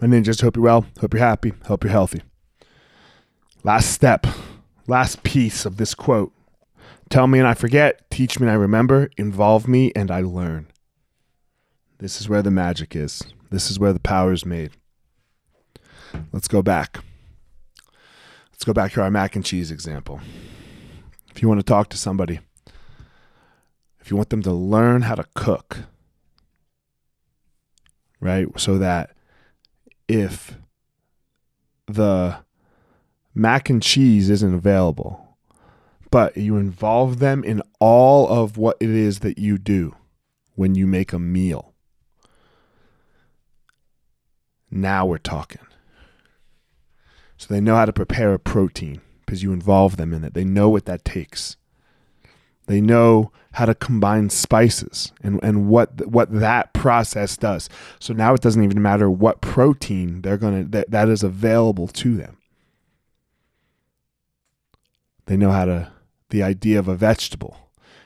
My ninjas, hope you're well, hope you're happy, hope you're healthy. Last step, last piece of this quote. Tell me and I forget, teach me and I remember, involve me and I learn. This is where the magic is. This is where the power is made. Let's go back. Let's go back to our mac and cheese example. If you want to talk to somebody, if you want them to learn how to cook, right? So that if the mac and cheese isn't available, but you involve them in all of what it is that you do when you make a meal. Now we're talking. So they know how to prepare a protein because you involve them in it. They know what that takes. They know how to combine spices and, and what what that process does. So now it doesn't even matter what protein they're gonna that, that is available to them. They know how to the idea of a vegetable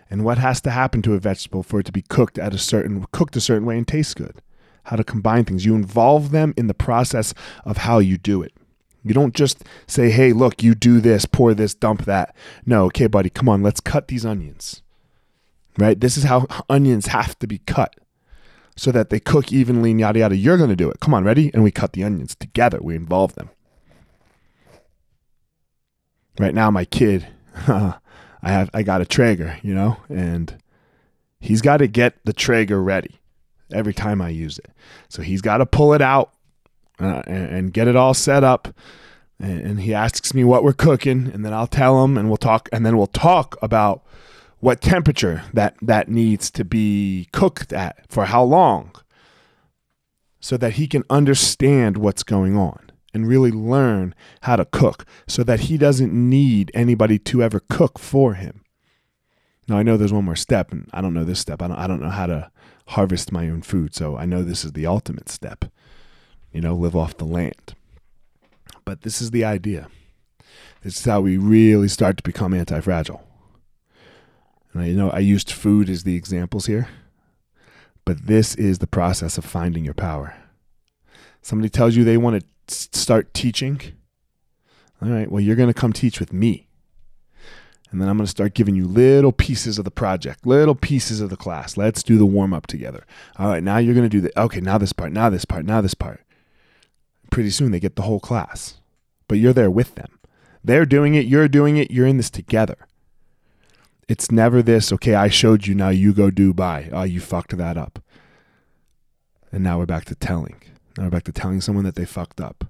and what has to happen to a vegetable for it to be cooked at a certain cooked a certain way and taste good. How to combine things. You involve them in the process of how you do it. You don't just say, hey, look, you do this, pour this, dump that. No, okay, buddy, come on, let's cut these onions. Right? This is how onions have to be cut so that they cook evenly yada yada. You're going to do it. Come on, ready? And we cut the onions together. We involve them. Right now, my kid, I have I got a Traeger, you know, and he's got to get the Traeger ready every time I use it. So he's got to pull it out uh, and, get it all set up. And, and he asks me what we're cooking, and then I'll tell him, and we'll talk, and then we'll talk about what temperature that that needs to be cooked at for how long, so that he can understand what's going on and really learn how to cook, so that he doesn't need anybody to ever cook for him. Now I know there's one more step, and I don't know this step. I don't I don't know how to harvest my own food, so I know this is the ultimate step you know, live off the land. But this is the idea. This is how we really start to become anti fragile. And I, you know, I used food as the examples here, but this is the process of finding your power. Somebody tells you they want to start teaching. All right, well, you're going to come teach with me. And then I'm going to start giving you little pieces of the project, little pieces of the class. Let's do the warm up together. All right, now you're going to do the, okay, now this part, now this part, now this part pretty soon they get the whole class. But you're there with them. They're doing it, you're doing it, you're in this together. It's never this, okay, I showed you, now you go do by. Oh, you fucked that up. And now we're back to telling. Now we're back to telling someone that they fucked up.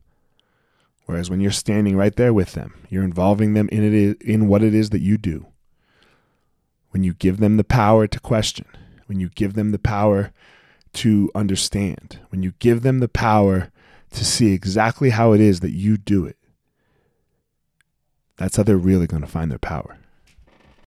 Whereas when you're standing right there with them, you're involving them in it in what it is that you do. When you give them the power to question, when you give them the power to understand, when you give them the power to see exactly how it is that you do it. That's how they're really going to find their power.